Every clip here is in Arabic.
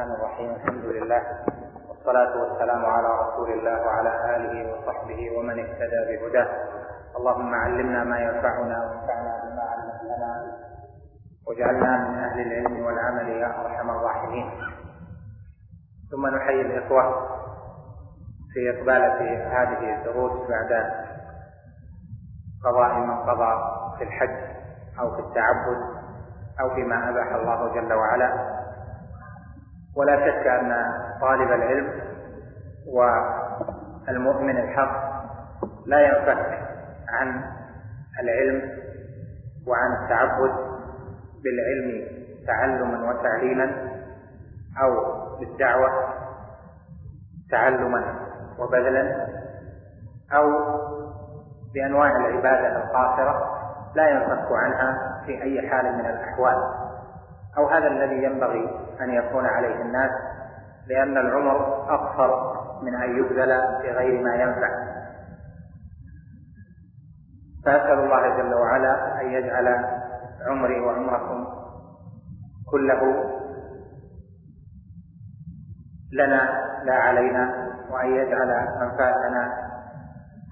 الرحمن الرحيم. الحمد لله والصلاة والسلام على رسول الله وعلى آله وصحبه ومن اهتدى بهداه. اللهم علمنا ما ينفعنا وانفعنا بما علمتنا واجعلنا من أهل العلم والعمل يا أرحم الراحمين. ثم نحيي الإخوة في إقبالة هذه الدروس بعد قضاء من قضى في الحج أو في التعبد أو فيما أباح الله جل وعلا. ولا شك أن طالب العلم والمؤمن الحق لا ينفك عن العلم وعن التعبد بالعلم تعلما وتعليما أو بالدعوة تعلما وبذلا أو بأنواع العبادة القاصرة لا ينفك عنها في أي حال من الأحوال. أو هذا الذي ينبغي أن يكون عليه الناس لأن العمر أقصر من أن يبذل في غير ما ينفع. فأسأل الله جل وعلا أن يجعل عمري وعمركم كله لنا لا علينا وأن يجعل أنفاسنا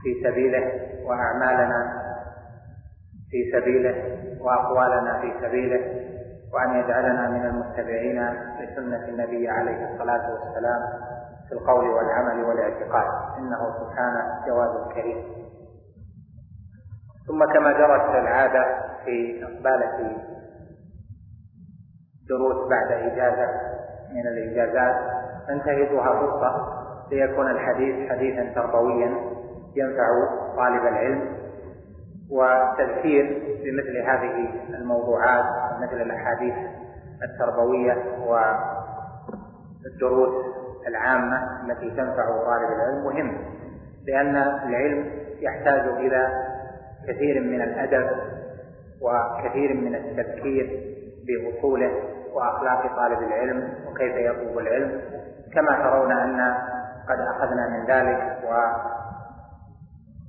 في سبيله وأعمالنا في سبيله وأقوالنا في سبيله. وأن يجعلنا من المتبعين لسنة النبي عليه الصلاة والسلام في القول والعمل والاعتقاد. إنه سبحانه جواد كريم. ثم كما جرت العادة في إقبالة دروس بعد إجازة من الإجازات ننتهزها فرصة ليكون الحديث حديثا تربويا ينفع طالب العلم وتذكير بمثل هذه الموضوعات مثل الأحاديث التربوية والدروس العامة التي تنفع طالب العلم. مهم لأن العلم يحتاج إلى كثير من الأدب وكثير من التذكير باصوله وأخلاق طالب العلم وكيف يطلب العلم. كما ترون أن قد أخذنا من ذلك و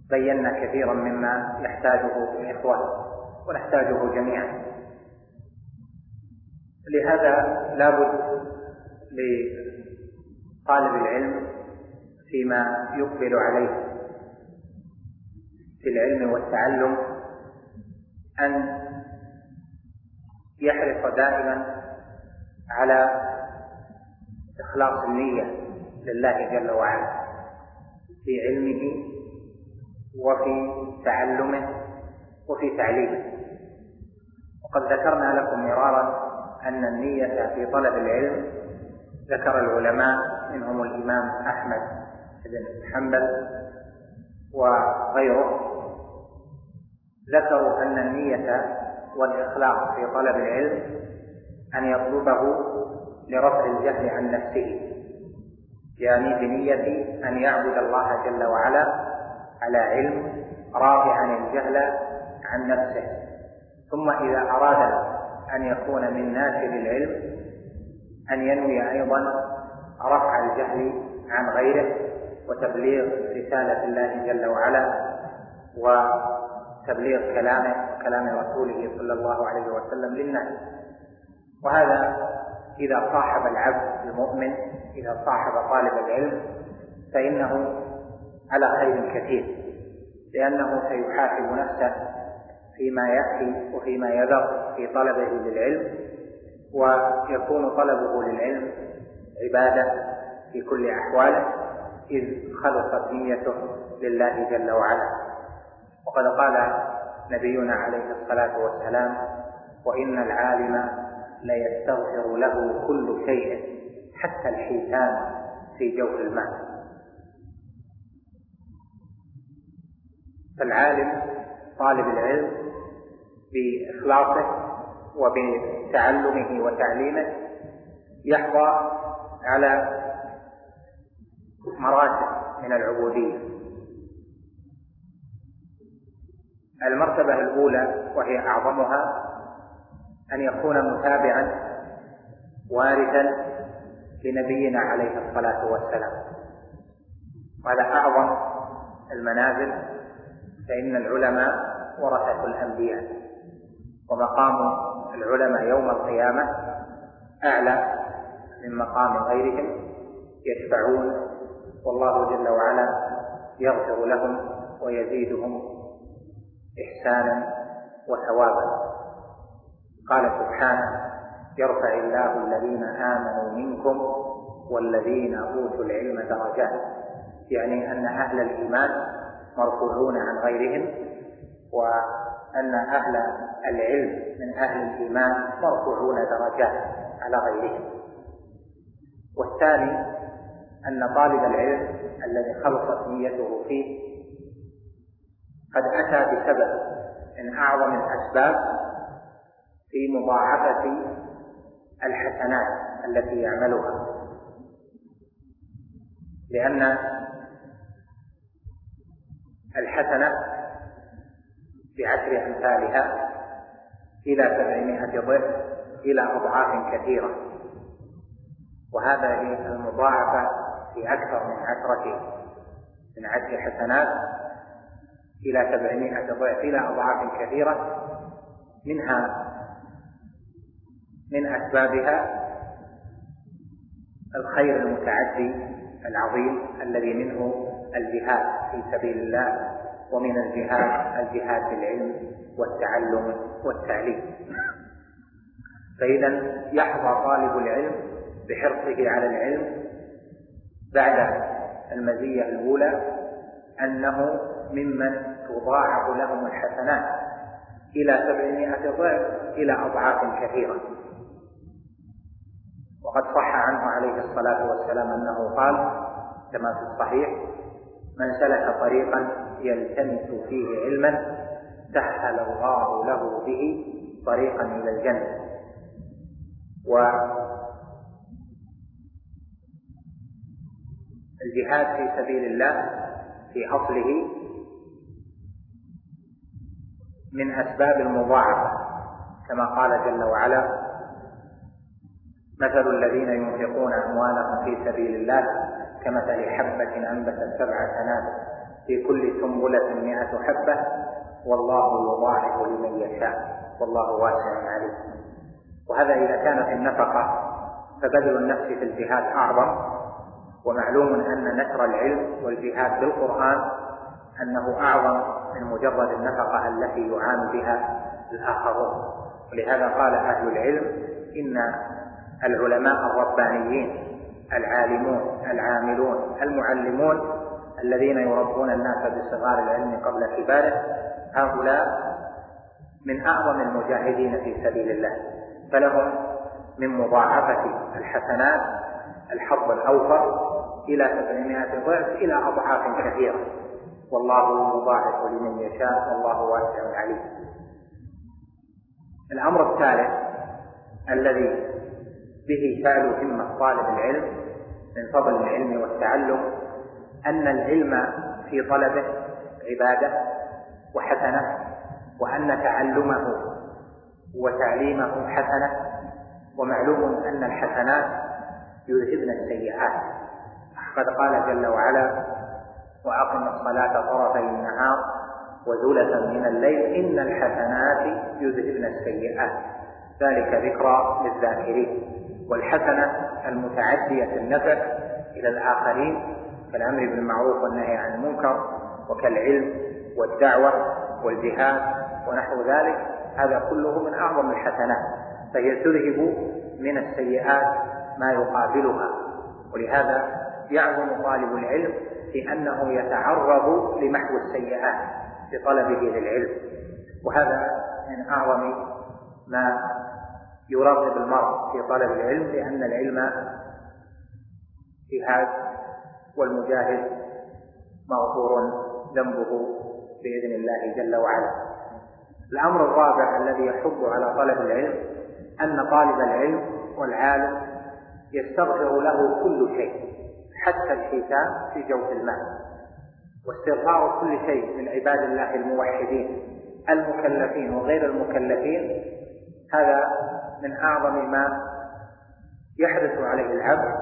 بينا كثيرا مما يحتاجه الإخوة ونحتاجه جميعا. لهذا لابد لطالب العلم فيما يقبل عليه في العلم والتعلم أن يحرص دائما على إخلاص النية لله جل وعلا في علمه وفي تعلمه وفي تعليمه. وقد ذكرنا لكم مرارا أن النية في طلب العلم ذكر العلماء منهم الإمام أحمد بن حنبل وغيره ذكروا أن النية والإخلاص في طلب العلم أن يطلبه لرفع الجهل عن نفسه يعني بنية أن يعبد الله جل وعلا على علم رافعا الجهل عن نفسه. ثم إذا أراد أن يكون من ناشر العلم أن ينوي أيضا رفع الجهل عن غيره وتبليغ رسالة الله جل وعلا وتبليغ كلامه وكلام رسوله صلى الله عليه وسلم للناس. وهذا إذا صاحب العبد المؤمن إذا صاحب طالب العلم فإنه على خير كثير. لأنه سيحاسب نفسه فيما يأتي وفيما يذر في طلبه للعلم ويكون طلبه للعلم عبادة في كل أحواله إذ خلصت نيته لله جل وعلا. وقد قال نبينا عليه الصلاة والسلام وإن العالم ليستغفر له كل شيء حتى الحيتان في جوف الماء فالعالم طالب العلم بإخلاصه وبتعلمه وتعليمه يحظى على مراتب من العبودية. المرتبة الأولى وهي أعظمها أن يكون متابعا وارثا لنبينا عليه الصلاة والسلام. وهذا أعظم المنازل فإن العلماء ورثة الأنبياء ومقام العلماء يوم القيامة أعلى من مقام غيرهم يشفعون والله جل وعلا يغفر لهم ويزيدهم إحسانا وثوابا. قال سبحانه يرفع الله الذين آمنوا منكم والذين أوتوا العلم درجات يعني أن أهل الإيمان مرفوعون عن غيرهم وأن أهل العلم من أهل الإيمان مرفوعون درجات على غيرهم. والثاني أن طالب العلم الذي خلصت نيته فيه قد أتى بسبب من أعظم الأسباب في مضاعفة الحسنات التي يعملها لأن الحسنة بعشر أمثالها إلى سبعمائة ضعف إلى أضعاف كثيرة. وهذه المضاعفة في أكثر من عشرة من عشر حسنات إلى سبعمائة ضعف إلى أضعاف كثيرة. منها من أسبابها الخير المتعدي العظيم الذي منه الجهاد في سبيل الله ومن الجهاد الجهاد بالعلم والتعلم والتعليم. فإذا يحظى طالب العلم بحرصه على العلم بعد المزية الأولى أنه ممن تضاعف لهم الحسنات إلى سبعمائة ضعف إلى أضعاف كثيرة. وقد صح عنه عليه الصلاة والسلام أنه قال كما في الصحيح من سلك طريقا يلتمس فيه علما سهل الله له به طريقا إلى الجنة. والجهاد في سبيل الله في أصله من أسباب المضاعفة. كما قال جل وعلا مثل الذين ينفقون أموالهم في سبيل الله كمثل حبة أنبتت سبع سنابل في كل سنبلة مئة حبة والله يضاعف لمن يشاء والله واسع عليم. وهذا إذا كانت النفقة فبذل النفس في الجهاد أعظم. ومعلوم أن نشر العلم والجهاد بالقرآن أنه أعظم من مجرد النفقة التي يعان بها الآخرون. ولهذا قال أهل العلم إن العلماء الربانيين العالمون العاملون المعلمون الذين يربون الناس بصغار العلم قبل كباره هؤلاء من أعظم المجاهدين في سبيل الله. فلهم من مضاعفة الحسنات الحظ الأوفر إلى سبعمائة ضعف إلى أضعاف كثيرة. والله يضاعف لمن يشاء والله واسع عليم. الأمر الثالث الذي به تعلو همة طالب العلم من فضل العلم والتعلم أن العلم في طلبه عبادة وحسنة وأن تعلمه وتعليمه حسنة ومعلوم أن الحسنات يذهبن السيئات. قد قال جل وعلا وأقم الصلاة طرفي النهار وزلفا من الليل إن الحسنات يذهبن السيئات. ذلك ذكرى للذاكرين. والحسنة المتعدية النفع إلى الآخرين كالأمر بالمعروف والنهي عن المنكر وكالعلم والدعوة والجهاد ونحو ذلك هذا كله من أعظم الحسنات فهي تذهب من السيئات ما يقابلها. ولهذا يعظم طالب العلم في أنه يتعرض لمحو السيئات بطلبه للعلم. وهذا من أعظم ما يرغب المرء في طلب العلم لأن العلم جهاد والمجاهد مغفور ذنبه بإذن الله جل وعلا. الأمر الرابع الذي يحض على طلب العلم أن طالب العلم والعالم يستغفر له كل شيء حتى الحيتان في جوف الماء واستغفار كل شيء من عباد الله الموحدين المكلفين وغير المكلفين هذا من أعظم ما يحرص عليه العبد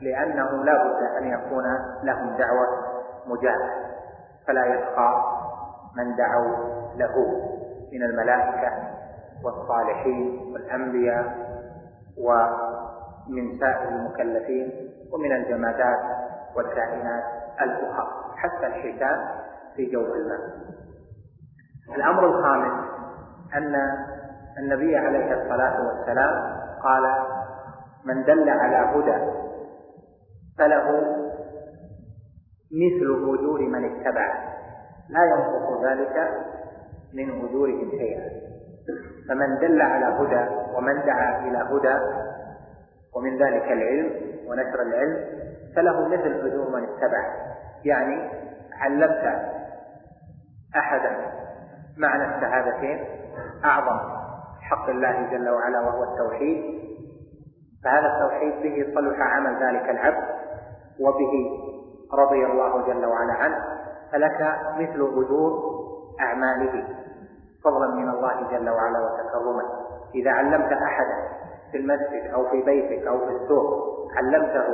لأنه لا بد أن يكون لهم دعوة مجابة فلا يبقى من دعوا له من الملائكة والصالحين والأنبياء ومن سائر المكلفين ومن الجمادات والكائنات الأخرى حتى الحيتان في جوف الماء. الأمر الخامس أن النبي عليه الصلاة والسلام قال من دل على هدى فله مثل أجور من اتبعه لا ينقص ذلك من أجورهم شيئا. فمن دل على هدى ومن دعا إلى هدى ومن ذلك العلم ونشر العلم فله مثل أجور من اتبعه يعني علمت أحدا معنى الشهادتين أعظم. حق الله جل وعلا وهو التوحيد فهذا التوحيد به صلح عمل ذلك العبد وبه رضي الله جل وعلا عنه فلك مثل أجور أعماله فضلا من الله جل وعلا وتكرما. إذا علمت أحدا في المسجد أو في بيتك أو في السوق علمته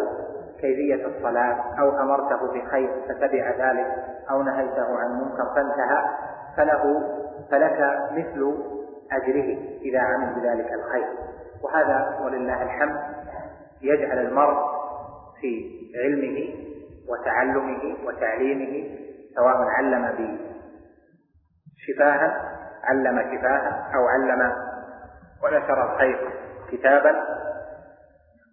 كيفية الصلاة أو أمرته بخير فتبع ذلك أو نهيته عن منكر فانتهى فله فلك مثل أجره إذا عمل بذلك الخير. وهذا ولله الحمد يجعل المرء في علمه وتعلمه وتعليمه سواء علم بشفاها علم شفاها أو علم ونشر الخير كتابا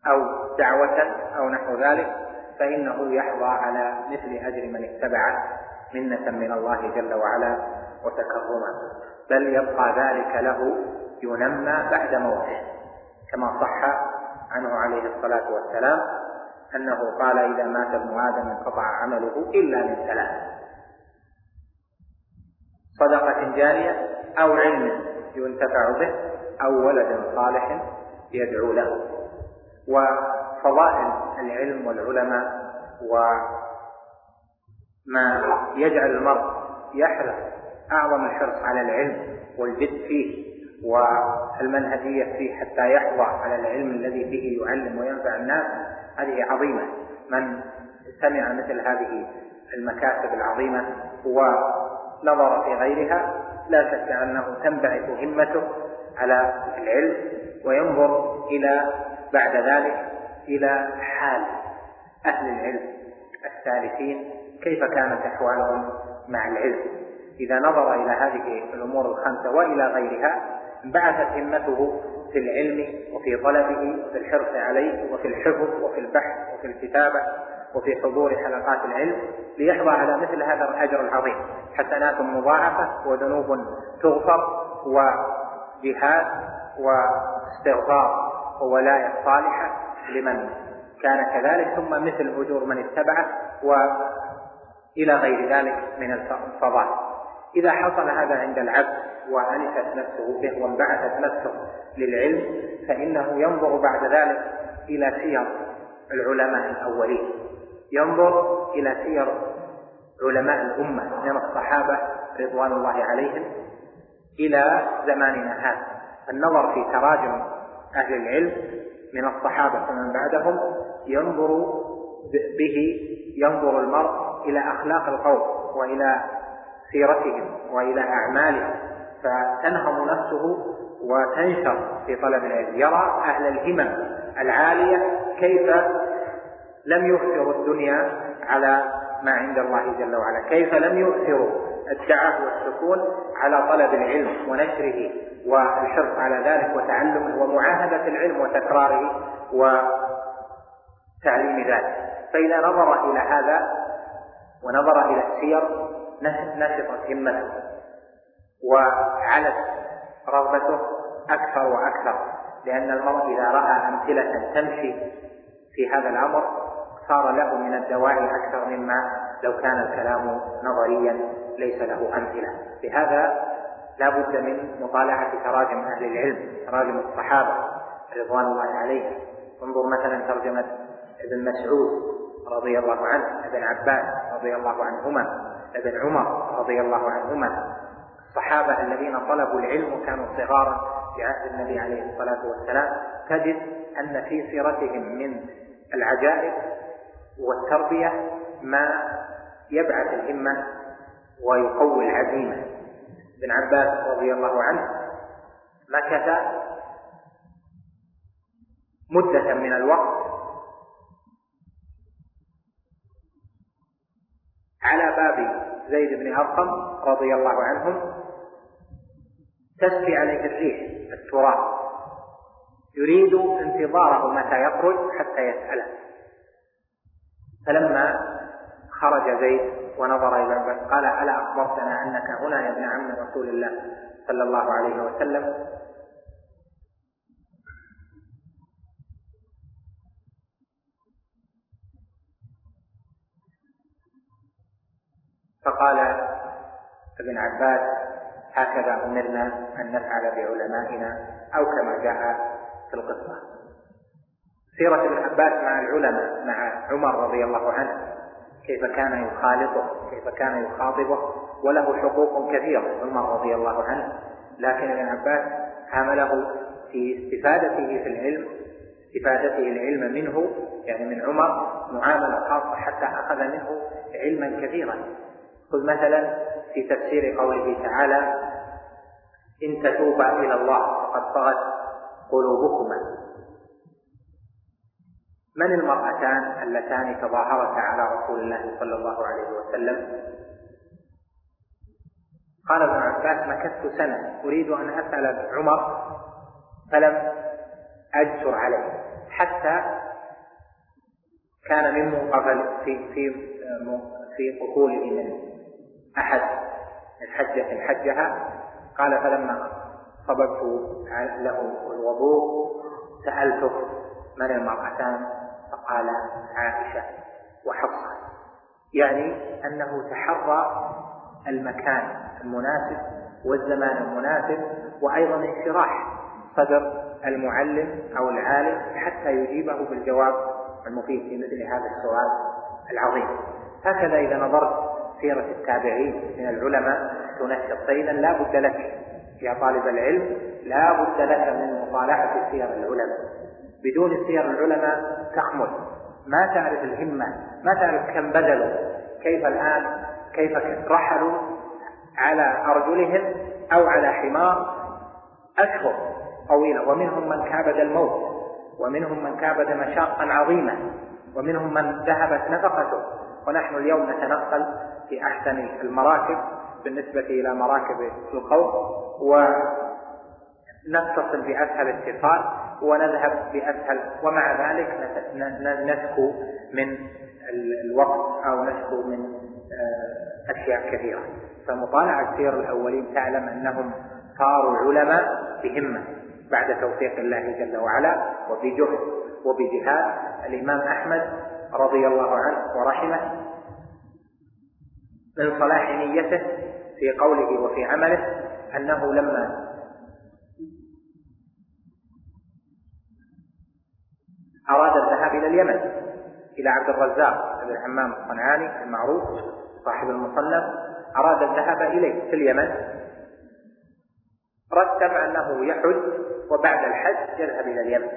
أو دعوة أو نحو ذلك فإنه يحظى على مثل أجر من اتبعه منة من الله جل وعلا وتكرما. بل يبقى ذلك له ينمى بعد موته كما صح عنه عليه الصلاة والسلام أنه قال إذا مات ابن آدم انقطع عمله إلا من ثلاث صدقة جارية أو علم ينتفع به أو ولد صالح يدعو له. وفضائل العلم والعلماء وما يجعل المرء يحرص أعظم الحرص على العلم والجد فيه والمنهجية فيه حتى يحظى على العلم الذي به يعلم وينفع الناس هذه عظيمة. من سمع مثل هذه المكاسب العظيمة ونظر في غيرها لا شك أنه تنبعث همته على العلم وينظر إلى بعد ذلك إلى حال أهل العلم السالفين كيف كانت أحوالهم مع العلم. إذا نظر إلى هذه الأمور الخمسة وإلى غيرها انبعثت همته في العلم وفي طلبه وفي الحرص عليه وفي الحفظ وفي البحث وفي الكتابة وفي حضور حلقات العلم ليحظى على مثل هذا الأجر العظيم. حسنات مضاعفة وذنوب تغفر وجهاد واستغفار وولاية صالحة لمن كان كذلك ثم مثل أجور من اتبعه وإلى غير ذلك من الفضائل. إذا حصل هذا عند العبد وأنست نفسه به وانبعثت نفسه للعلم فإنه ينظر بعد ذلك إلى سير العلماء الأولين. ينظر إلى سير علماء الأمة من الصحابة رضوان الله عليهم إلى زماننا هذا. النظر في تراجم أهل العلم من الصحابة ومن بعدهم ينظر به ينظر المرء إلى أخلاق القوم وإلى سيرتهم وإلى أعمالهم فتنهض نفسه وتنشر في طلب العلم. يرى أهل الهمم العالية كيف لم يؤثروا الدنيا على ما عند الله جل وعلا كيف لم يؤثروا الدعاء والسكون على طلب العلم ونشره والحرص على ذلك وتعلمه ومعاهدة العلم وتكراره وتعليم ذلك. فإذا نظر إلى هذا ونظر إلى السير نشطت همته وعلت رغبته أكثر وأكثر لأن المرء إذا رأى أمثلة تمشي في هذا الأمر صار له من الدواعي أكثر مما لو كان الكلام نظريا ليس له أمثلة. لهذا لا بد من مطالعة تراجم أهل العلم تراجم الصحابة رضوان الله عليهم. انظر مثلا ترجمة ابن مسعود رضي الله عنه ابن عباس رضي الله عنهما. ابن عمر رضي الله عنهما الصحابة الذين طلبوا العلم وكانوا صغارا في عهد النبي عليه الصلاة والسلام تجد أن في سيرتهم من العجائب والتربية ما يبعث الهمة ويقوي العزيمة. ابن عباس رضي الله عنه مكث مدة من الوقت على باب زيد بن أرقم رضي الله عنهم تسفي عليه الريح التراب. يريد انتظاره متى يخرج حتى يسأله. فلما خرج زيد ونظر إلى قال ألا أخبرتنا أنك هنا يا ابن عم رسول الله صلى الله عليه وسلم فقال ابن عباس هكذا أمرنا أن نفعل بعلمائنا أو كما جاء في القصة. سيرة ابن عباس مع العلماء مع عمر رضي الله عنه كيف كان يخالطه كيف كان يخاطبه وله حقوق كثيرة عمر رضي الله عنه. لكن ابن عباس عامله في استفادته في العلم استفادته العلم منه يعني من عمر معاملة خاصة حتى أخذ منه علما كثيرا. خذ مثلا في تفسير قوله تعالى إن تتوبا إلى الله فقد طغت قلوبكما من المرأتان اللتان تظاهرتا على رسول الله صلى الله عليه وسلم؟ قال ابن عباس مكثت سنة أريد أن أسأل عمر فلم أجسر عليه حتى كان من منقبل في في في قبوله من أحد الحجة حجها قال فلما صببت له الوضوء سألته من المرأتان؟ فقال عائشة وحفصة. يعني أنه تحرى المكان المناسب والزمان المناسب وأيضا انشراح صدر المعلم أو العالم حتى يجيبه بالجواب المفيد في مثل هذا السؤال العظيم. هكذا إذا نظرت سيرة التابعين من العلماء تنشط فإذا لا بد لك يا طالب العلم لا بد لك من مطالعة سير العلماء. بدون سير العلماء تخمل ما تعرف الهمة ما تعرف كم بذلوا كيف الآن كيف رحلوا على أرجلهم أو على حمار أشهر طويلة. ومنهم من كابد الموت ومنهم من كابد مشاقا عظيمة ومنهم من ذهبت نفقته. ونحن اليوم نتنقل في أحسن المراكب بالنسبة إلى مراكب القوم ونتصل بأسهل اتصال ونذهب بأسهل ومع ذلك نشكو من الوقت أو نشكو من آه، أشياء كثيرة. فمطالعة سير الأولين تعلم أنهم صاروا علماء بهمة بعد توفيق الله جل وعلا وبجهد وبجهاد. الإمام أحمد رضي الله عنه ورحمه من صلاح نيته في قوله وفي عمله أنه لما أراد الذهاب إلى اليمن إلى عبد الرزاق بن حمام الصنعاني المعروف صاحب المصنف أراد الذهاب إليه في اليمن. رتب أنه يحج وبعد الحج يذهب إلى اليمن.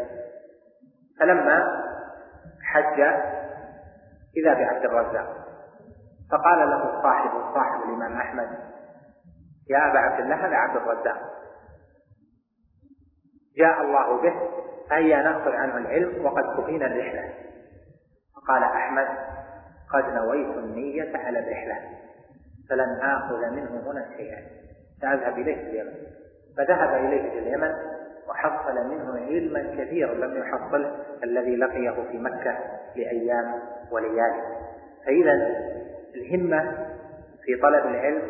فلما حج إذا بعبد الرزاق. فقال له صاحب صاحب الإمام أحمد يا أبا عبد الله هذا عبد الرزاق. جاء الله به هيا نأخذ عنه العلم وقد كفينا الرحلة. فقال أحمد قد نويت النية على الرحلة فلن آخذ منه هنا شيئا. سأذهب إليه في اليمن. فذهب إليه في اليمن وحصل منه علما كثيرا لم يحصله الذي لقيه في مكة لأيام وليالي. فإذا الهمة في طلب العلم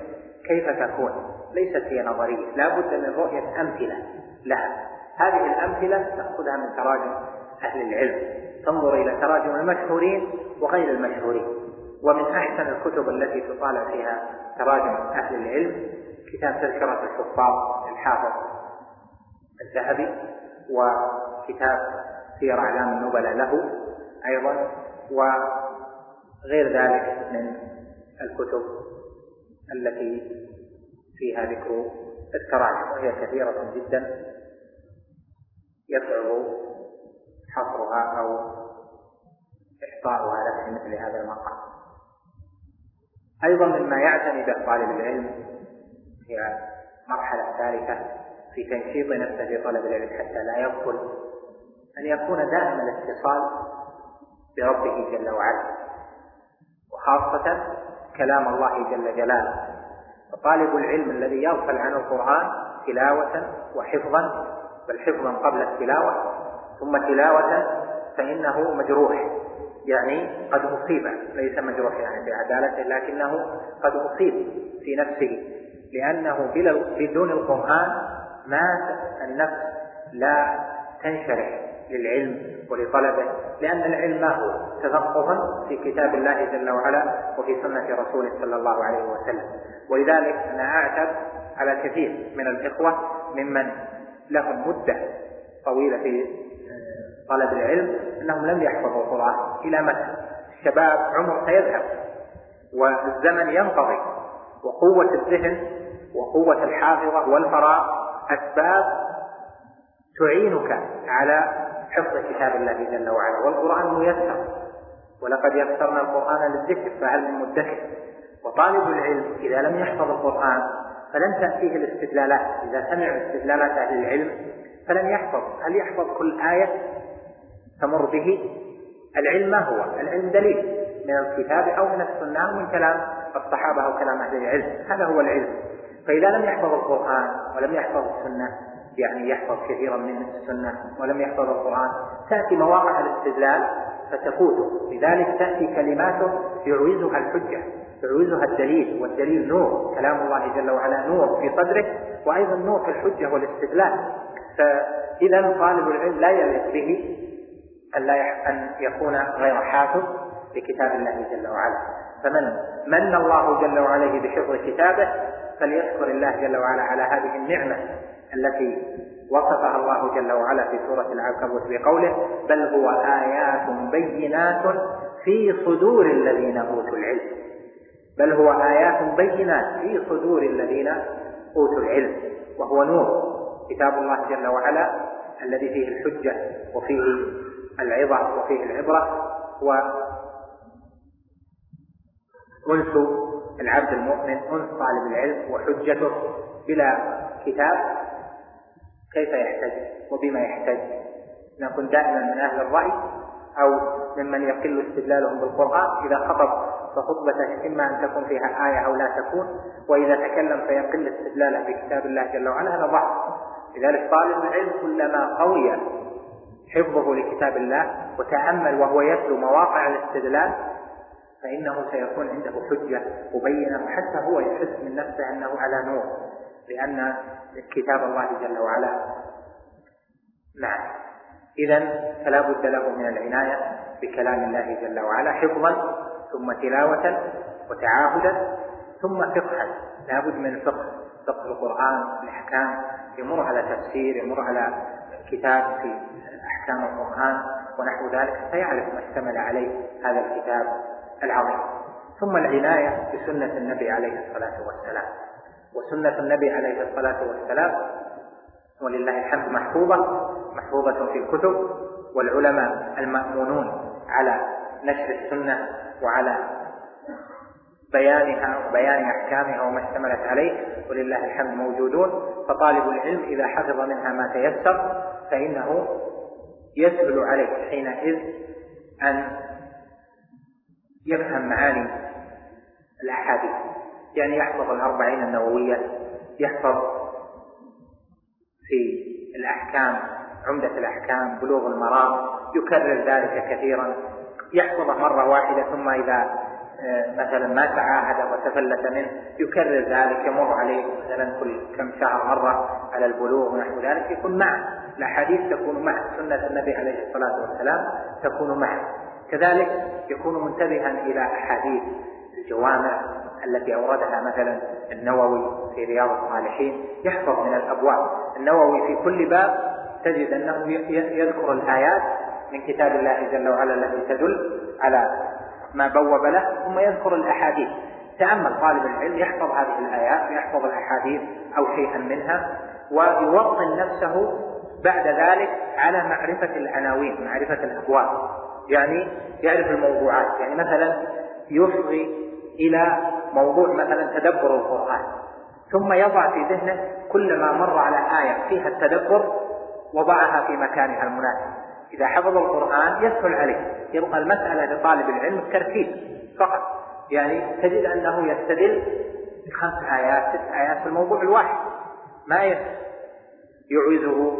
كيف تكون؟ ليست هي نظرية لا بد من رؤية أمثلة لها. هذه الأمثلة تأخذها من تراجم أهل العلم. تنظر إلى تراجم المشهورين وغير المشهورين. ومن أحسن الكتب التي تطالع فيها تراجم أهل العلم كتاب تذكرة الحفاظ للحافظ الذهبي وكتاب سير أعلام النبلاء له أيضا وغير ذلك من الكتب التي فيها ذكر التراجم وهي كثيرة جدا يصعب حصرها أو إحصاؤها لك في مثل هذا المقام. أيضا مما يعتني به طالب العلم هي مرحلة ثالثة في تنشيط نفسه في طلب العلم حتى لا يغفل أن يكون دائم الاتصال بربه جل وعلا وخاصة كلام الله جل جلاله. فطالب العلم الذي يغفل عن القرآن تلاوة وحفظا بل حفظا قبل التلاوة ثم تلاوة فإنه مجروح يعني قد أصيب ليس مجروح يعني بعدالته لكنه قد أصيب في نفسه. لأنه بدون القرآن مات النفس لا تنشرح. للعلم ولطلبه لأن العلم ما هو؟ تفقه في كتاب الله جل وعلا وفي سنة رسوله صلى الله عليه وسلم. ولذلك أنا أعتب على كثير من الإخوة ممن لهم مدة طويلة في طلب العلم أنهم لم يحفظوا القرآن. إلى متى؟ الشباب عمر سيذهب والزمن ينقضي وقوة الذهن وقوة الحافظة والفراغ أسباب تعينك على حفظ كتاب الله جل وعلا. والقرآن ميسر. ولقد يسرنا القرآن للذكر فهل من مدكر وطالب العلم إذا لم يحفظ القرآن فلن تأتيه الاستدلالات. إذا سمع استدلالات أهل العلم فلن يحفظ. هل يحفظ كل آية؟ تمر به. العلم ما هو؟ العلم دليل من الكتاب أو من السنة أو من كلام الصحابة أو كلام أهل العلم. هذا هو العلم. فإذا لم يحفظ القرآن ولم يحفظ السنة يعني يحفظ كثيرا من السنة ولم يحفظ القرآن تأتي مواقع الاستدلال فتفوته. لذلك تأتي كلماته يعوزها الحجة يعوزها الدليل والدليل نور كلام الله جل وعلا نور في صدره وأيضا نور في الحجة والاستدلال. فإذا طالب العلم لا يليق به أن, لا أن يكون غير حافظ لكتاب الله جل وعلا. فمن من الله جل وعلا بحفظ كتابه فليشكر الله جل وعلا على هذه النعمة. التي وصفها الله جل وعلا في سورة العنكبوت بقوله بل هو آيات بينات في صدور الذين أوتوا العلم. بل هو آيات بينات في صدور الذين أوتوا العلم. وهو نور. كتاب الله جل وعلا الذي فيه الحجة وفيه العظة وفيه العبرة و أنس العبد المؤمن أنس طالب العلم وحجته بلا كتاب كيف يحتج وبما يحتج. نكون دائما من أهل الرأي أو ممن يقل استدلالهم بالقرآن إذا خطب فخطبته إما أن تكون فيها آية أو لا تكون وإذا تكلم فيقل استدلاله بكتاب الله جل وعلا هذا ضعف. لذلك طالب العلم كلما قوي حفظه لكتاب الله وتأمل وهو يتلو مواقع الاستدلال فإنه سيكون عنده حجة مبينة وحتى هو يحس من نفسه أنه على نور. لأن كتاب الله جل وعلا نعم. إذا فلا بد له من العناية بكلام الله جل وعلا حفظا ثم تلاوة وتعاهدا ثم فقها لا بد من فقه فقه القرآن الأحكام يمر على تفسير يمر على كتاب في أحكام القرآن ونحو ذلك فيعرف ما اشتمل عليه هذا الكتاب العظيم. ثم العناية بسنة النبي عليه الصلاة والسلام. وسنة النبي عليه الصلاة والسلام. ولله الحمد محفوظة محفوظة في الكتب والعلماء المأمونون على نشر السنة وعلى بيانها وبيان أحكامها وما اشتملت عليه. ولله الحمد موجودون. فطالب العلم إذا حفظ منها ما تيسر فإنه يسهل عليه حينئذ أن يفهم معاني الأحاديث. يعني يحفظ الأربعين النووية يحفظ في الأحكام عمدة الأحكام بلوغ المرام يكرر ذلك كثيرا. يحفظه مرة واحدة ثم إذا آه، مثلا ما تعاهد وتفلت منه يكرر ذلك يمر عليه مثلا كل كم شهر مرة على البلوغ ونحو ذلك يكون معه. الأحاديث تكون معه. سنة النبي عليه الصلاة والسلام تكون معه. كذلك يكون منتبها إلى أحاديث الجوامع التي أوردها مثلا النووي في رياض الصالحين يحفظ من الأبواب. النووي في كل باب تجد أنه يذكر الآيات من كتاب الله جل وعلا التي تدل على ما بوب له ثم يذكر الأحاديث. تأمل طالب العلم يحفظ هذه الآيات ويحفظ الأحاديث أو شيئا منها ويوطن نفسه بعد ذلك على معرفة العناوين معرفة الأبواب. يعني يعرف الموضوعات. يعني مثلا يفضي إلى موضوع مثلا تدبر القرآن ثم يضع في ذهنه كلما مر على آية فيها التدبر وضعها في مكانها المناسب. إذا حفظ القرآن يسهل عليه يبقى المسألة لطالب العلم التركيز فقط. يعني تجد أنه يستدل بخمس آيات ست آيات في الموضوع الواحد. ما يعوزه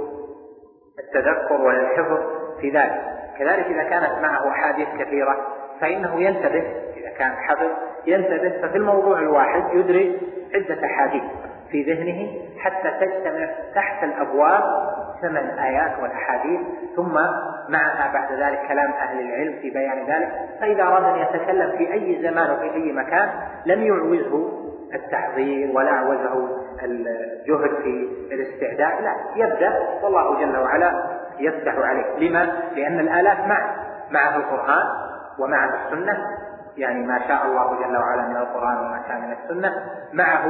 التذكر ولا الحفظ في ذلك. كذلك إذا كانت معه أحاديث كثيرة فإنه ينتبه إذا كان حفظ ينتبه ففي الموضوع الواحد يدرك عدة أحاديث في ذهنه حتى تجتمع تحت الأبواب ثمان آيات والأحاديث ثم معها بعد ذلك كلام أهل العلم في بيان ذلك. فإذا أراد أن يتكلم في أي زمان وفي أي مكان لم يعوزه التحضير ولا عوزه الجهد في الاستعداد لا يبدأ والله جل وعلا يفتح عليه. لما؟ لأن الآلات معه معه القرآن. ومعه السنة يعني ما شاء الله جل وعلا من القرآن وما شاء من السنة معه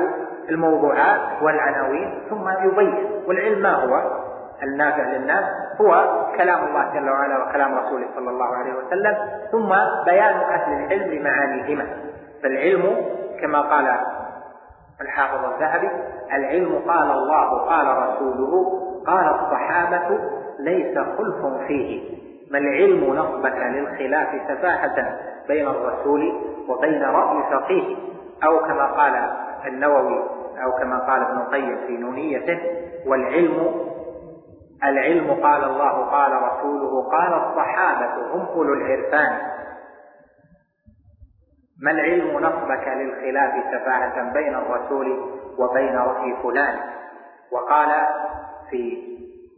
الموضوعات والعناوين ثم يبين والعلم ما هو؟ النافع للناس هو كلام الله جل وعلا وكلام رسوله صلى الله عليه وسلم ثم بيان أهل العلم لمعانيهما فالعلم كما قال الحافظ الذهبي العلم قال الله قال رسوله قال الصحابة ليس خلف فيه. ما العلم نصبك للخلاف سفاهة بين الرسول وبين رأي فقيه؟ أو كما قال النووي أو كما قال ابن القيم في نونيته والعلم العلم قال الله قال رسوله قال الصحابة هم أولو العرفان. ما العلم نصبك للخلاف سفاهة بين الرسول وبين رأي فلان؟ وقال في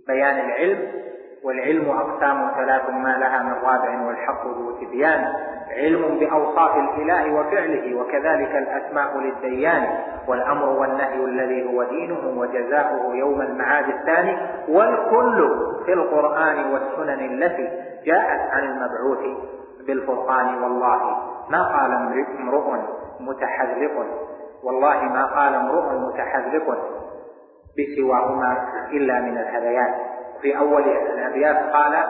بيان العلم والعلم أقسام ثلاث ما لها من رابع والحق ذو تبيان. علم بأوصاف الإله وفعله وكذلك الأسماء للديان. والأمر والنهي الذي هو دينه وجزاؤه يوم المعاد الثاني. والكل في القرآن والسنن التي جاءت عن المبعوث بالفرقان. والله ما قال امرؤ متحذلق والله ما قال امرؤ متحذلق بسواهما إلا من الهذيان. في أول الأبيات قال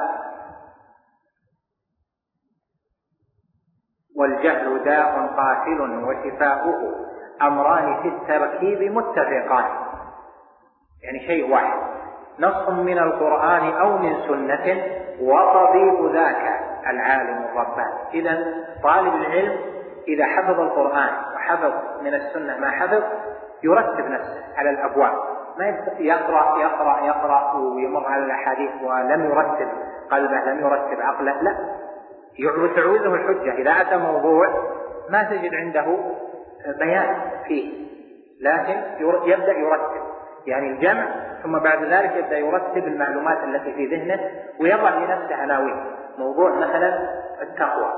والجهل داء قاتل وشفاؤه أمران في التركيب متفقان. يعني شيء واحد. نص من القرآن أو من سنة وطبيب ذاك العالم الرباني. إذا طالب العلم إذا حفظ القرآن وحفظ من السنة ما حفظ يرتب نفسه على الأبواب. ما يقرأ يقرأ يقرأ ويمر على الأحاديث ولم يرتب قلبه لم يرتب عقله لا. تعوزه الحجة. إذا أتى موضوع ما تجد عنده بيان فيه لكن يبدأ يرتب. يعني الجمع ثم بعد ذلك يبدأ يرتب المعلومات التي في ذهنه ويضع لنفسه عناوين. موضوع مثلا التقوى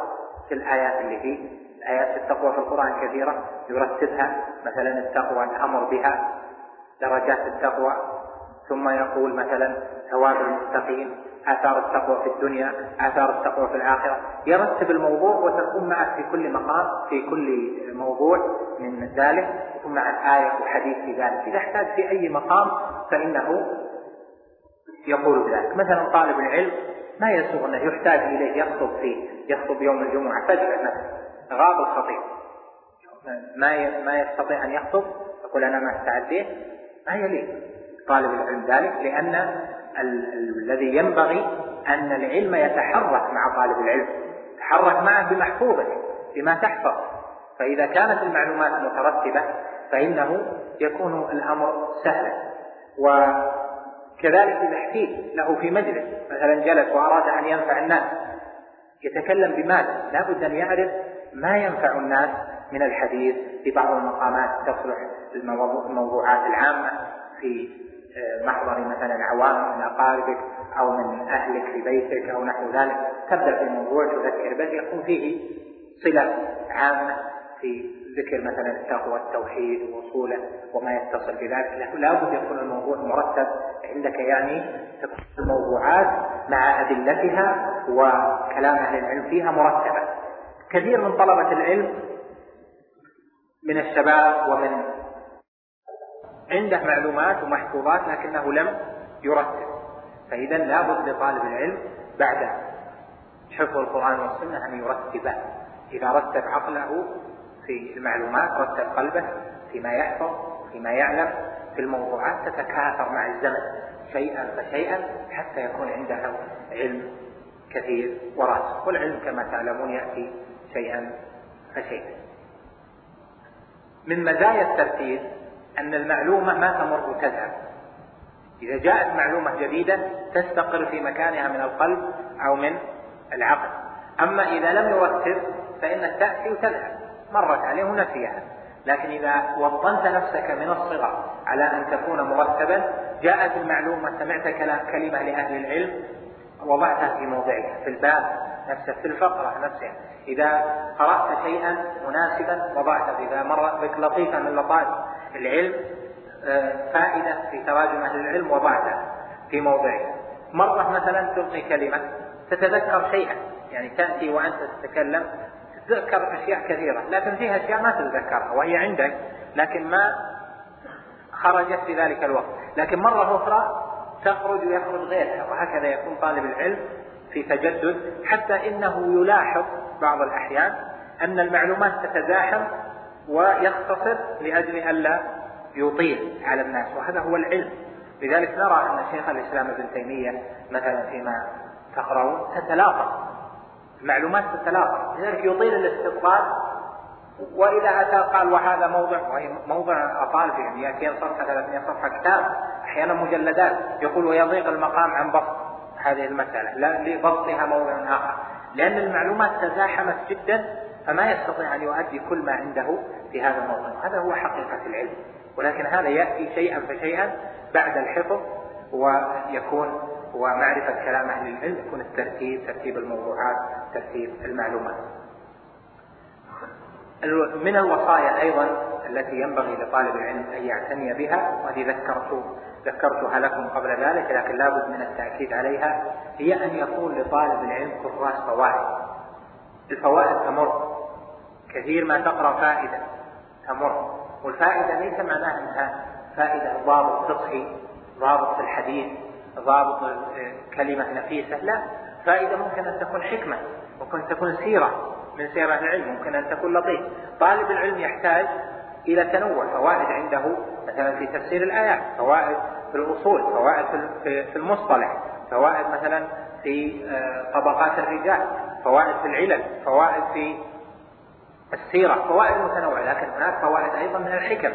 في الآيات اللي فيه. آيات التقوى في القرآن كثيرة يرتبها. مثلا التقوى الأمر بها. درجات التقوى. ثم يقول مثلا ثواب المتقين آثار التقوى في الدنيا آثار التقوى في الآخرة. يرتب الموضوع وتكون معه في كل مقام في كل موضوع من ذلك. يكون معه آية وحديث في ذلك. إذا احتاج في أي مقام فإنه يقول بذلك مثلا طالب العلم ما يسوغ أنه يحتاج إليه يخطب فيه يخطب يوم الجمعة. فجأة مثلا غاب الخطيب. ما ما يستطيع أن يخطب يقول أنا ما استعديت ما يليق طالب العلم ذلك لأن ال الذي ينبغي أن العلم يتحرك مع طالب العلم. يتحرك معه بمحفوظه بما تحفظ. فإذا كانت المعلومات مترتبة فإنه يكون الأمر سهلا. وكذلك إذا احتيج له في مجلس مثلا جلس وأراد أن ينفع الناس يتكلم بماذا؟ لابد أن يعرف ما ينفع الناس من الحديث في بعض المقامات تصلح الموضوعات العامة في آه، محضر مثلا عوام من أقاربك أو من أهلك في بيتك أو نحو ذلك. تبدأ في موضوع تذكر به يكون فيه صلة عامة في ذكر مثلا التقوى التوحيد وصوله وما يتصل بذلك. لا بد يكون الموضوع مرتب عندك يعني تكون الموضوعات مع أدلتها وكلام أهل العلم فيها مرتبة. كثير من طلبة العلم من الشباب ومن عنده معلومات ومحفوظات لكنه لم يرتب. فإذا لابد لطالب العلم بعد حفظ القرآن والسنة أن يرتبه. إذا رتب عقله في المعلومات رتب قلبه فيما يحفظ فيما يعلم في الموضوعات تتكاثر مع الزمن شيئا فشيئا حتى يكون عنده علم كثير وراسخ. والعلم كما تعلمون يأتي شيئا فشيئا. من مزايا الترتيب أن المعلومة ما تمر تذهب إذا جاءت معلومة جديدة تستقر في مكانها من القلب أو من العقل. أما إذا لم يرتب فإن تأتي وتذهب مرت عليه ونسيها لكن إذا وطنت نفسك من الصغر على أن تكون مرتبا جاءت المعلومة سمعت كلمة لأهل العلم وضعتها في موضعها في الباب نفسه في الفقرة نفسها. إذا قرأت شيئا مناسبا وضعته إذا مر بك لطيفة من لطائف العلم آه، فائدة في تراجم أهل العلم وضعتها في موضعها. مرة مثلا تلقي كلمة تتذكر شيئا يعني تأتي وأنت تتكلم تتذكر أشياء كثيرة لكن فيها أشياء ما تتذكرها وهي عندك لكن ما خرجت في ذلك الوقت. لكن مرة أخرى تخرج ويخرج غيرها وهكذا يكون طالب العلم في تجدد حتى إنه يلاحظ بعض الأحيان أن المعلومات تتزاحم ويختصر لأجل ألا يطيل على الناس وهذا هو العلم. لذلك نرى أن شيخ الإسلام ابن تيمية مثلا فيما تقرأون تتلاقى المعلومات تتلاقى لذلك يطيل الاستطراد وإذا أتى قال وهذا موضع موضع أطال فيه 200 صفحة 300 صفحة كتاب أحيانا مجلدات يقول ويضيق المقام عن بسط هذه المسألة لا لبسطها موضع آخر. لأن المعلومات تزاحمت جدا فما يستطيع أن يؤدي كل ما عنده في هذا الموضوع هذا هو حقيقة العلم. ولكن هذا يأتي شيئا فشيئا بعد الحفظ ويكون ومعرفة كلام أهل العلم يكون الترتيب ترتيب الموضوعات ترتيب المعلومات. من الوصايا أيضا التي ينبغي لطالب العلم أن يعتني بها وهذه ذكرت ذكرتها لكم قبل ذلك لكن لابد من التأكيد عليها هي أن يكون لطالب العلم كراس فوائد. الفوائد تمر. كثير ما تقرأ فائدة تمر. والفائدة ليس معناها أنها فائدة ضابط فقهي ضابط في الحديث ضابط كلمة نفيسة لا. فائدة ممكن أن تكون حكمة ممكن أن تكون سيرة. من سير أهل العلم ممكن أن تكون لطيف. طالب العلم يحتاج إلى تنوع فوائد عنده مثلا في تفسير الآيات فوائد في الأصول فوائد في المصطلح فوائد مثلا في آه، طبقات الرجال فوائد في العلل فوائد في السيرة فوائد متنوعة. لكن هناك فوائد أيضا من الحكم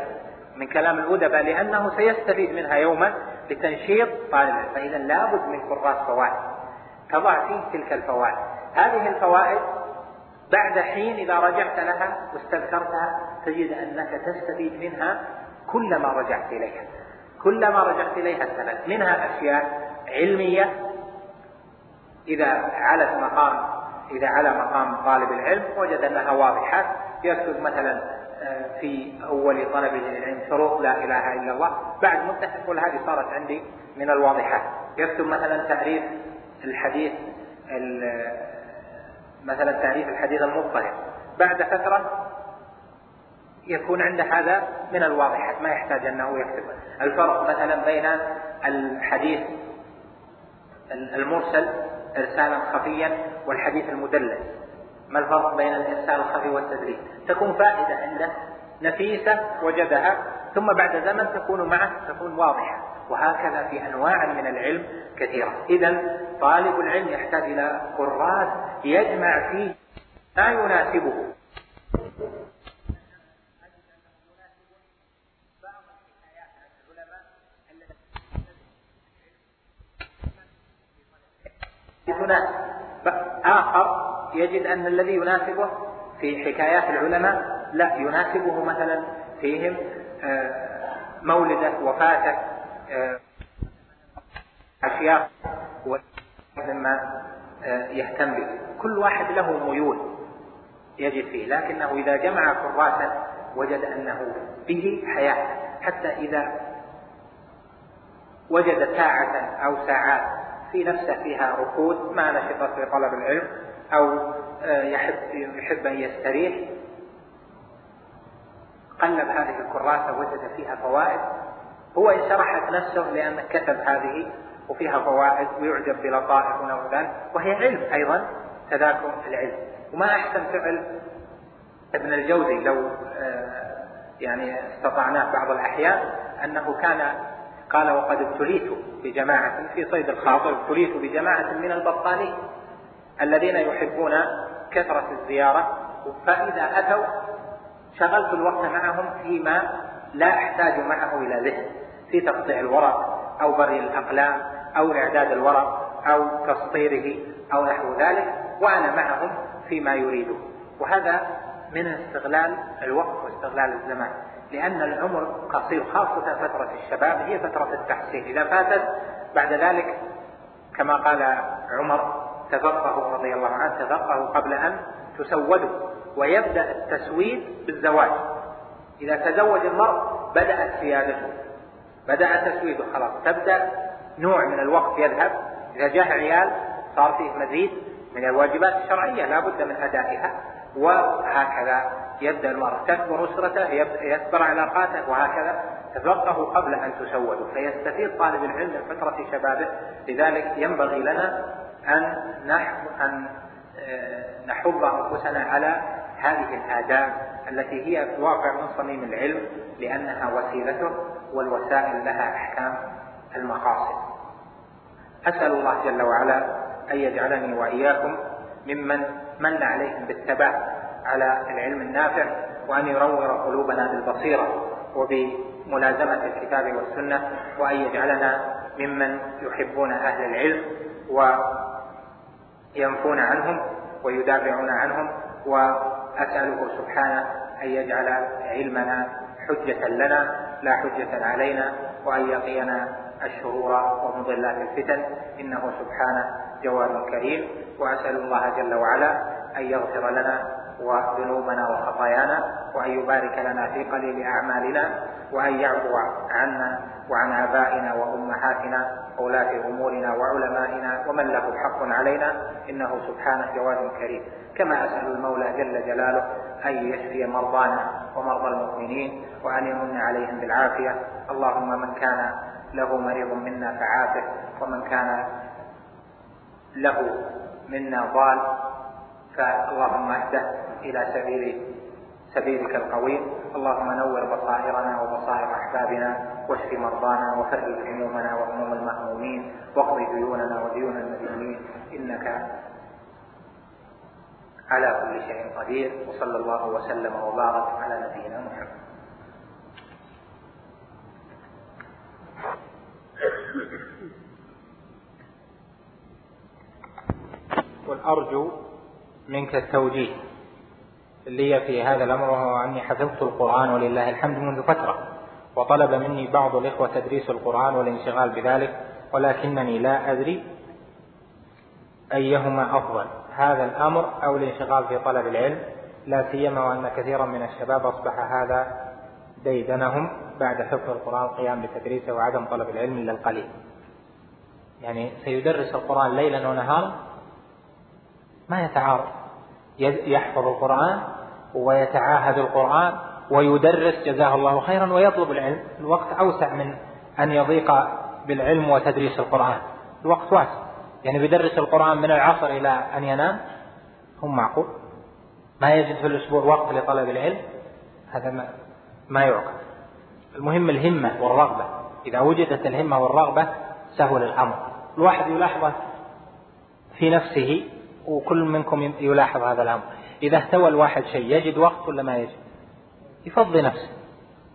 من كلام الأدباء لأنه سيستفيد منها يوما لتنشيط طالب العلم. فإذا لابد من كراس فوائد تضع فيه تلك الفوائد. هذه الفوائد بعد حين إذا رجعت لها واستذكرتها تجد أنك تستفيد منها كلما رجعت إليها. كلما رجعت إليها استفدت منها أشياء علمية. إذا علت مقام إذا على مقام طالب العلم وجد أنها واضحة. يكتب مثلا آه، في أول طلبه للعلم شروط لا إله إلا الله. بعد مدة يقول هذه صارت عندي من الواضحات. يكتب مثلا تعريف الحديث مثلا تعريف الحديث المضطرب. بعد فترة يكون عنده هذا من الواضحات ما يحتاج أنه يكتب. الفرق مثلا بين الحديث المرسل إرسالا خفيا والحديث المدلس. ما الفرق بين الإرسال الخفي والتدليس؟ تكون فائدة عنده نفيسة وجدها ثم بعد زمن تكون معه تكون واضحة. وهكذا في أنواع من العلم كثيرة. إذا طالب العلم يحتاج إلى قراص يجمع فيه ما يناسبه. آخر يجد أن الذي يناسبه في حكايات العلماء لا يناسبه مثلا فيهم مولده وفاته آه، أشياء مما آه، يهتم به. كل واحد له ميول يجد فيه لكنه إذا جمع كراسا وجد أنه به حياة. حتى إذا وجد ساعة أو ساعات في نفسه فيها ركود ما نشط في طلب العلم أو آه، يحب يحب أن يستريح قلب هذه الكراسة وجد فيها فوائد. هو انشرحت نفسه لأنه كتب هذه وفيها فوائد ويعجب بلطائف ونحو ذلك وهي علم أيضا تذاكر العلم. وما أحسن فعل ابن الجوزي لو آه، يعني استطعناه بعض الأحيان أنه كان قال وقد ابتليت بجماعة في صيد الخاطر ابتليت بجماعة من البطالين الذين يحبون كثرة الزيارة فإذا أتوا شغلت الوقت معهم فيما لا أحتاج معه إلى ذهن في تقطيع الورق أو بري الأقلام أو إعداد الورق أو تسطيره أو نحو ذلك وأنا معهم فيما يريده. وهذا من استغلال الوقت واستغلال الزمان لأن العمر قصير خاصة فترة الشباب هي فترة التحصيل إذا فاتت بعد ذلك كما قال عمر تفقهوا رضي الله عنه تفقهوا قبل أن تسودوا ويبدأ التسويد بالزواج. إذا تزوج المرء بدأت سيادته بدأ تسويده خلاص. تبدأ نوع من الوقت يذهب. إذا جاء عيال صار فيه مزيد من الواجبات الشرعية لا بد من أدائها وهكذا يبدأ المرء. تكبر أسرته يكبر علاقاته وهكذا تفقهوا قبل أن تسودوا. فيستفيد طالب العلم من فترة شبابه لذلك ينبغي لنا أن أن آه، نحض أنفسنا على هذه الآداب التي هي في الواقع من صميم العلم لأنها وسيلته والوسائل لها أحكام المقاصد. أسأل الله جل وعلا أن يجعلني وإياكم ممن من عليهم بالثبات على العلم النافع وأن يرور قلوبنا بالبصيرة وبملازمة الكتاب والسنة وأن يجعلنا ممن يحبون أهل العلم وينفون عنهم ويدافعون عنهم وأسأله سبحانه أن يجعل علمنا حجة لنا لا حجة علينا وأن يقينا الشرور ومضلات الفتن. إنه سبحانه جواد كريم. وأسأل الله جل وعلا أن يغفر لنا وذنوبنا وخطايانا وأن يبارك لنا في قليل أعمالنا وأن يعفو عنا وعن آبائنا وأمهاتنا وولاة أمورنا وعلمائنا ومن له حق علينا إنه سبحانه جواد كريم. كما أسأل المولى جل جلاله أن يشفي مرضانا ومرضى المؤمنين وأن يمن عليهم بالعافية. اللهم من كان له مريض منا فعافه ومن كان له منا ضال فاللهم اهده. إلى سبيل سبيلك القويم اللهم نور بصائرنا وبصائر أحبابنا واشف مرضانا وفرج همومنا وهموم المهمومين واقض ديوننا وديون المدينين إنك على كل شيء قدير. وصلى الله وسلم وبارك على نبينا محمد. قل أرجو منك التوجيه. لي في هذا الأمر وهو أني حفظت القرآن ولله الحمد منذ فترة وطلب مني بعض الإخوة تدريس القرآن والانشغال بذلك ولكنني لا أدري أيهما أفضل هذا الأمر أو الانشغال في طلب العلم لا سيما وأن كثيرا من الشباب أصبح هذا ديدنهم بعد حفظ القرآن القيام بتدريسه وعدم طلب العلم إلا القليل. يعني سيدرس القرآن ليلا ونهارا ما يتعارض يحفظ القرآن ويتعاهد القرآن ويدرس جزاه الله خيرا ويطلب العلم. الوقت أوسع من أن يضيق بالعلم وتدريس القرآن. الوقت واسع. يعني بيدرس القرآن من العصر إلى أن ينام هم معقول؟ ما يجد في الأسبوع وقت لطلب العلم؟ هذا ما, ما يعقل. المهم الهمة والرغبة. إذا وجدت الهمة والرغبة سهل الأمر الواحد يلاحظ في نفسه وكل منكم يلاحظ هذا الأمر. إذا اهتوى الواحد شيء يجد وقت ولا ما يجد؟ يفضي نفسه.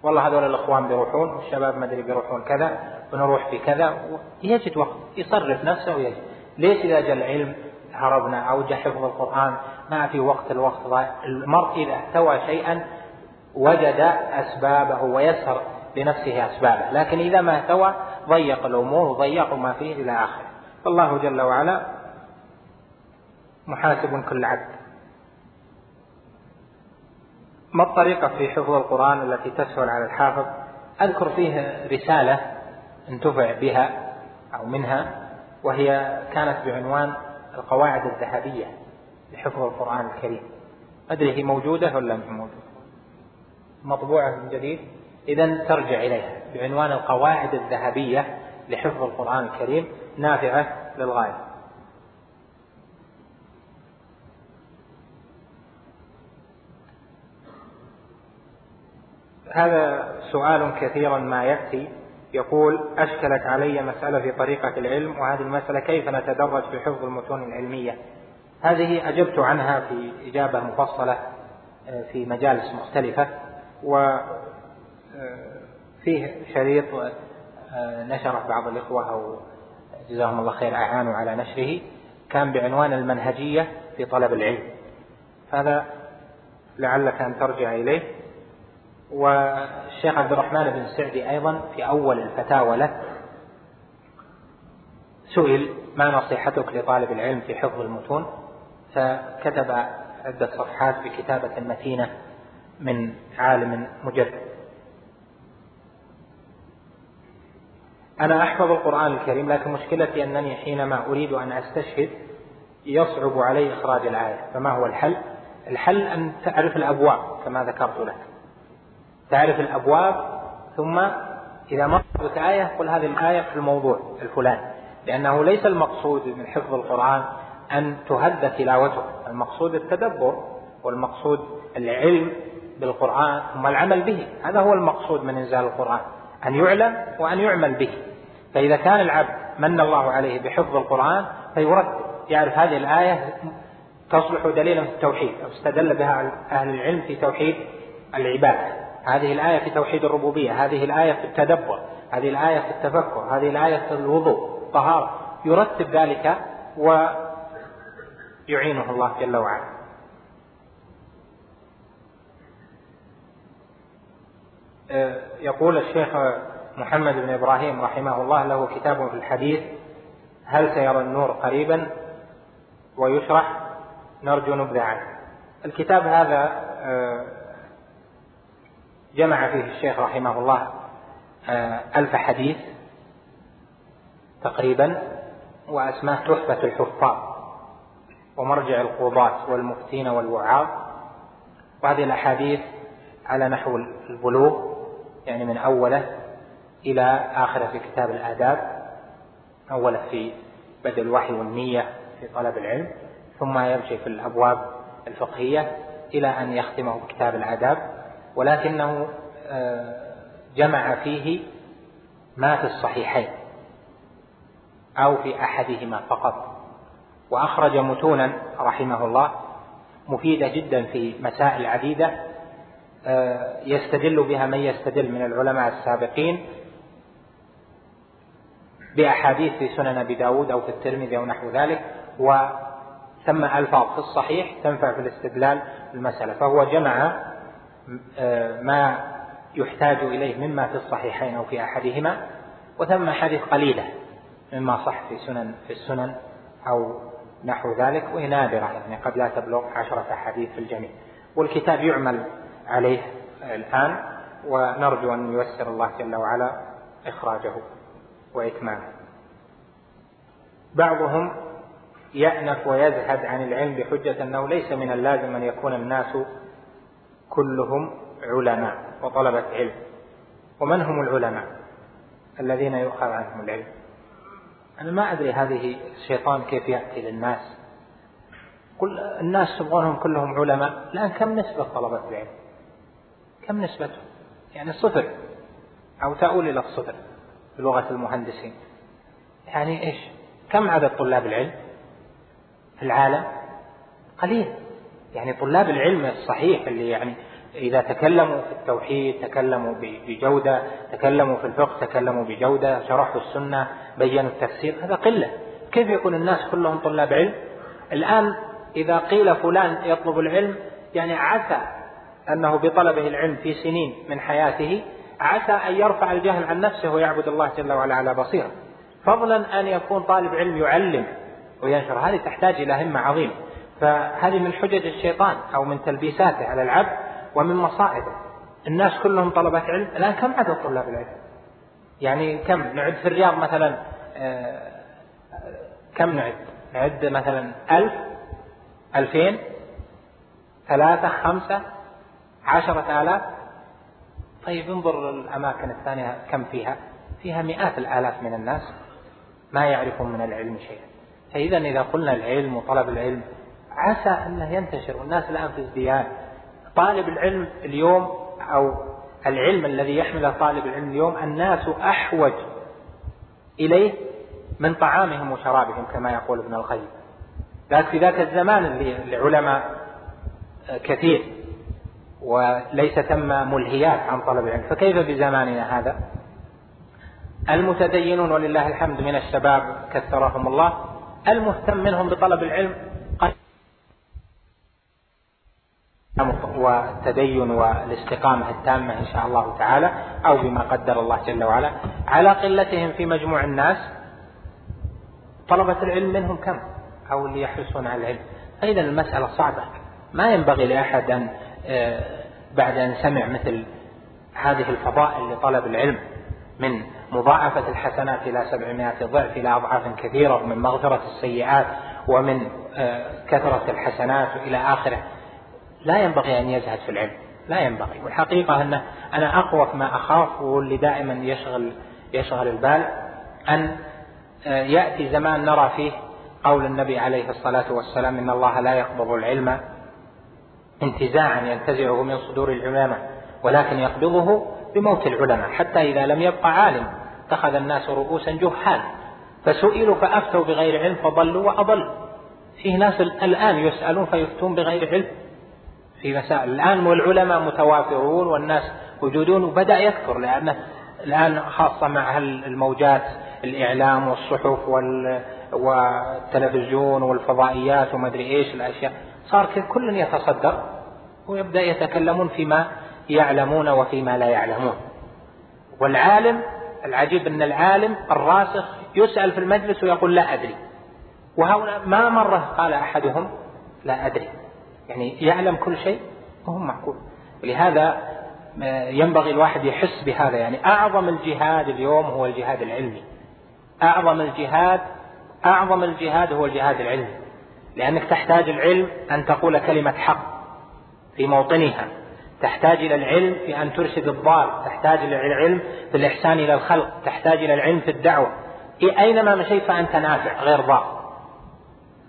والله هذول الإخوان بيروحون والشباب ما أدري بيروحون كذا ونروح في كذا يجد وقت يصرف نفسه ويجد. ليش إذا جاء العلم هربنا أو جاء حفظ القرآن ما في وقت الوقت ضايع. المرء إذا احتوى شيئا وجد أسبابه ويسر لنفسه أسبابه. لكن إذا ما احتوى ضيق الأمور وضيق ما فيه إلى آخره. فالله جل وعلا محاسب كل عبد. ما الطريقة في حفظ القرآن التي تسهل على الحافظ؟ أذكر فيه رسالة انتفع بها أو منها وهي كانت بعنوان القواعد الذهبية لحفظ القرآن الكريم. أدري هي موجودة ولا مش موجودة. مطبوعة من جديد. إذا ترجع إليها. بعنوان القواعد الذهبية لحفظ القرآن الكريم نافعة للغاية. هذا سؤال كثيرا ما يأتي. يقول أشكلت علي مسألة في طريقة العلم وهذه المسألة كيف نتدرج في حفظ المتون العلمية؟ هذه أجبت عنها في إجابة مفصلة آه، في مجالس مختلفة وفيه آه، شريط آه، نشره بعض الإخوة أو جزاهم الله خير أعانوا على نشره كان بعنوان المنهجية في طلب العلم. هذا لعلك أن ترجع إليه. والشيخ عبد الرحمن بن سعدي أيضا في أول الفتاوى له سئل ما نصيحتك لطالب العلم في حفظ المتون؟ فكتب عدة صفحات بكتابة متينة من عالم مجد أنا أحفظ القرآن الكريم لكن مشكلتي أنني حينما أريد أن أستشهد يصعب علي إخراج الآية. فما هو الحل؟ الحل أن تعرف الأبواب كما ذكرت لك. تعرف الأبواب ثم إذا مرت آية قل هذه الآية في الموضوع الفلاني. لأنه ليس المقصود من حفظ القرآن أن تهد تلاوته. المقصود التدبر والمقصود العلم بالقرآن ثم العمل به. هذا هو المقصود من إنزال القرآن أن يعلم وأن يعمل به. فإذا كان العبد من الله عليه بحفظ القرآن فيرتب يعرف هذه الآية تصلح دليلا في التوحيد أو استدل بها أهل العلم في توحيد العبادة. هذه الآية في توحيد الربوبية هذه الآية في التدبر هذه الآية في التفكر هذه الآية في الوضوء طهارة. يرتب ذلك ويعينه الله جل وعلا. يقول الشيخ محمد بن إبراهيم رحمه الله له كتاب في الحديث هل سيرى النور قريبا؟ ويشرح نرجو نبذة عنه. الكتاب هذا آه، جمع فيه الشيخ رحمه الله آه، ألف حديث تقريبا وأسماه تحفة الحفاظ ومرجع القضاة والمفتين والوعاظ. وهذه الأحاديث على نحو البلوغ يعني من أوله إلى آخره في كتاب الآداب. أوله في بدء الوحي والنية في طلب العلم ثم يمشي في الأبواب الفقهية إلى أن يختمه بكتاب الآداب. ولكنه آه، جمع فيه ما في الصحيحين أو في أحدهما فقط. وأخرج متونا رحمه الله مفيدة جدا في مسائل عديدة آه، يستدل بها من يستدل من العلماء السابقين بأحاديث في سنن أبي داود أو في الترمذي أو نحو ذلك وثم ألفاظ في الصحيح تنفع في الاستدلال المسألة. فهو جمع ما يحتاج إليه مما في الصحيحين أو في أحدهما وثم أحاديث قليلة مما صح في سنن في السنن أو نحو ذلك وهي نادرة يعني قد لا تبلغ عشرة أحاديث في الجميع. والكتاب يعمل عليه الآن ونرجو أن ييسر الله جل وعلا إخراجه وإتمامه. بعضهم يأنف ويزهد عن العلم بحجة أنه ليس من اللازم أن يكون الناس كلهم علماء وطلبة علم ومن هم العلماء؟ الذين يؤخذ عنهم العلم. أنا ما أدري هذه الشيطان كيف يأتي للناس. كل الناس تبغونهم كلهم علماء. الآن كم نسبة طلبة العلم؟ كم نسبته؟ يعني صفر. أو تؤول إلى الصفر بلغة المهندسين. يعني إيش؟ كم عدد طلاب العلم في العالم؟ قليل. يعني طلاب العلم الصحيح اللي يعني إذا تكلموا في التوحيد تكلموا بجودة تكلموا في الفقه تكلموا بجودة شرحوا السنة بينوا التفسير هذا قلة. كيف يكون الناس كلهم طلاب علم؟ الآن إذا قيل فلان يطلب العلم يعني عسى أنه بطلبه العلم في سنين من حياته عسى أن يرفع الجهل عن نفسه ويعبد الله جل وعلا على بصيرة. فضلا أن يكون طالب علم يعلم وينشر هذه تحتاج إلى همة عظيمة. فهذه من حجج الشيطان أو من تلبيساته على العبد ومن مصائبه. الناس كلهم طلبة علم الآن كم عدد طلاب العلم؟ يعني كم؟ نعد في الرياض مثلا آه، كم نعد؟ نعد مثلا ألف ألفين ثلاثة خمسة عشرة آلاف. طيب انظر الأماكن الثانية كم فيها؟ فيها مئات الآلاف من الناس ما يعرفون من العلم شيئا. فإذا إذا قلنا العلم وطلب العلم عسى أنه ينتشر والناس الآن في ازدياد. طالب العلم اليوم أو العلم الذي يحمله طالب العلم اليوم الناس أحوج إليه من طعامهم وشرابهم كما يقول ابن القيم. ذاك في ذاك الزمان اللي العلماء كثير وليس ثم ملهيات عن طلب العلم. فكيف بزماننا هذا؟ المتدينون ولله الحمد من الشباب كثرهم الله المهتم منهم بطلب العلم والتدين والاستقامة التامة إن شاء الله تعالى أو بما قدر الله جل وعلا. على قلتهم في مجموع الناس طلبة العلم منهم كم؟ أو اللي يحرصون على العلم. فإذا المسألة صعبة. ما ينبغي لأحد أن آه، بعد أن سمع مثل هذه الفضائل لطلب العلم من مضاعفة الحسنات إلى سبعمائة ضعف إلى أضعاف كثيرة ومن مغفرة السيئات ومن آه، كثرة الحسنات إلى آخره. لا ينبغي أن يزهد في العلم لا ينبغي. والحقيقة أنه أنا أقوى ما أخاف واللي دائما يشغل يشغل البال أن آه، يأتي زمان نرى فيه قول النبي عليه الصلاة والسلام إن الله لا يقبض العلم انتزاعا ينتزعه من صدور العلماء ولكن يقبضه بموت العلماء. حتى إذا لم يبقى عالم اتخذ الناس رؤوسا جهال. فسئلوا فأفتوا بغير علم فضلوا وأضلوا. فيه ناس الآن يسألون فيفتون بغير علم. في مسائل. الآن والعلماء متوافرون والناس موجودون وبدأ يكثر لأنه الآن خاصة مع الموجات الإعلام والصحف والتلفزيون والفضائيات وما أدري إيش الأشياء. صار كل يتصدر ويبدأ يتكلمون فيما يعلمون وفيما لا يعلمون. والعالم العجيب أن العالم الراسخ يسأل في المجلس ويقول لا أدري. وهؤلاء ما مرة قال أحدهم لا أدري. يعني يعلم كل شيء وهو معقول. ولهذا آه، ينبغي الواحد يحس بهذا. يعني أعظم الجهاد اليوم هو الجهاد العلمي. أعظم الجهاد أعظم الجهاد هو الجهاد العلمي. لأنك تحتاج العلم أن تقول كلمة حق في موطنها. تحتاج إلى العلم في أن ترشد الضال. تحتاج إلى العلم في الإحسان إلى الخلق. تحتاج إلى العلم في الدعوة. أينما مشيت فأنت نافع غير ضار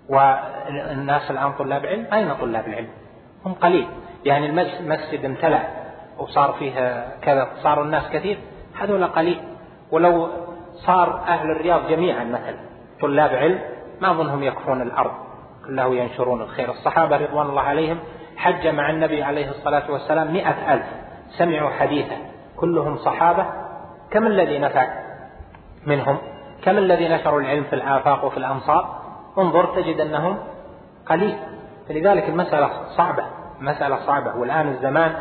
والناس الآن طلاب علم أين طلاب العلم؟ هم قليل. يعني المسجد امتلأ وصار فيه كذا صار الناس كثير هذول قليل. ولو صار أهل الرياض جميعا مثلا طلاب علم ما أظنهم يكفرون الأرض كله ينشرون الخير. الصحابة رضوان الله عليهم حج مع النبي عليه الصلاة والسلام مئة ألف. سمعوا حديثا كلهم صحابة. كم الذي نفع منهم؟ كم الذي نشروا العلم في الآفاق وفي الأمصار انظر تجد أنهم قليل. فلذلك المسألة صعبة مسألة صعبة. والآن الزمان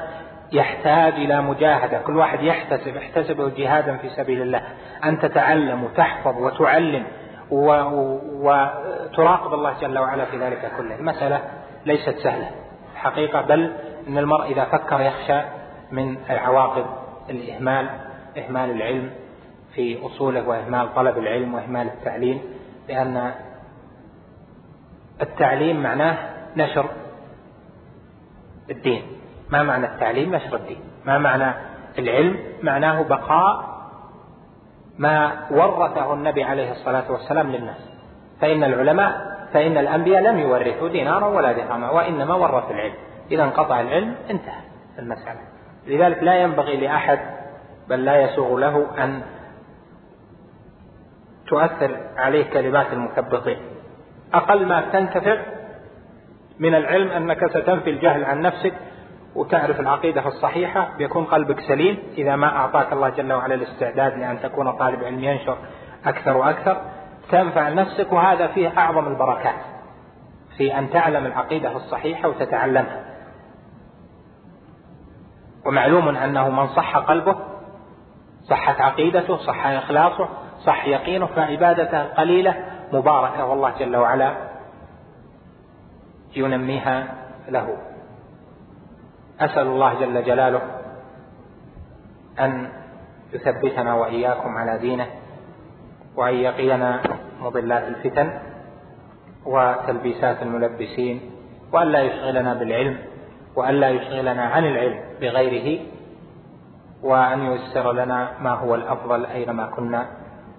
يحتاج إلى مجاهدة. كل واحد يحتسب احتسبه جهادا في سبيل الله. أن تتعلم وتحفظ وتعلم وتراقب الله جل وعلا في ذلك كله. المسألة ليست سهلة. حقيقة بل أن المرء إذا فكر يخشى من عواقب الإهمال إهمال العلم في أصوله وإهمال طلب العلم وإهمال التعليم لأن التعليم معناه نشر الدين. ما معنى التعليم؟ نشر الدين. ما معنى العلم؟ معناه بقاء ما ورثه النبي عليه الصلاة والسلام للناس. فإن العلماء فإن الأنبياء لم يورثوا دينارا ولا درهما وإنما ورثوا العلم. إذا انقطع العلم انتهى المسألة. لذلك لا ينبغي لأحد بل لا يسوغ له أن تؤثر عليه كلمات المثبطين أقل ما تنتفع من العلم أنك ستنفي الجهل عن نفسك وتعرف العقيدة الصحيحة بيكون قلبك سليم. إذا ما أعطاك الله جل وعلا الاستعداد لأن تكون طالب علم ينشر أكثر وأكثر تنفع نفسك وهذا فيه أعظم البركات في أن تعلم العقيدة الصحيحة وتتعلمها. ومعلوم أنه من صح قلبه صحت عقيدته صح إخلاصه صح يقينه فعبادته قليلة مباركة والله جل وعلا ينميها له. أسأل الله جل جلاله أن يثبتنا وإياكم على دينه وأن يقينا مضلات الفتن وتلبيسات الملبسين وأن لا يشغلنا بالعلم وأن لا يشغلنا عن العلم بغيره وأن ييسر لنا ما هو الأفضل أينما كنا.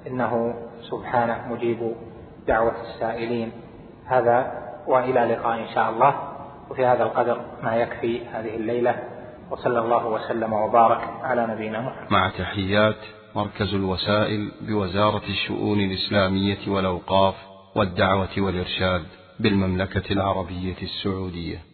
إنه سبحانه مجيب دعوة السائلين. هذا وإلى لقاء إن شاء الله. وفي هذا القدر ما يكفي هذه الليلة. وصلى الله وسلم وبارك على نبينا محمد. مع تحيات مركز الوسائل بوزارة الشؤون الإسلامية والأوقاف والدعوة والإرشاد بالمملكة العربية السعودية.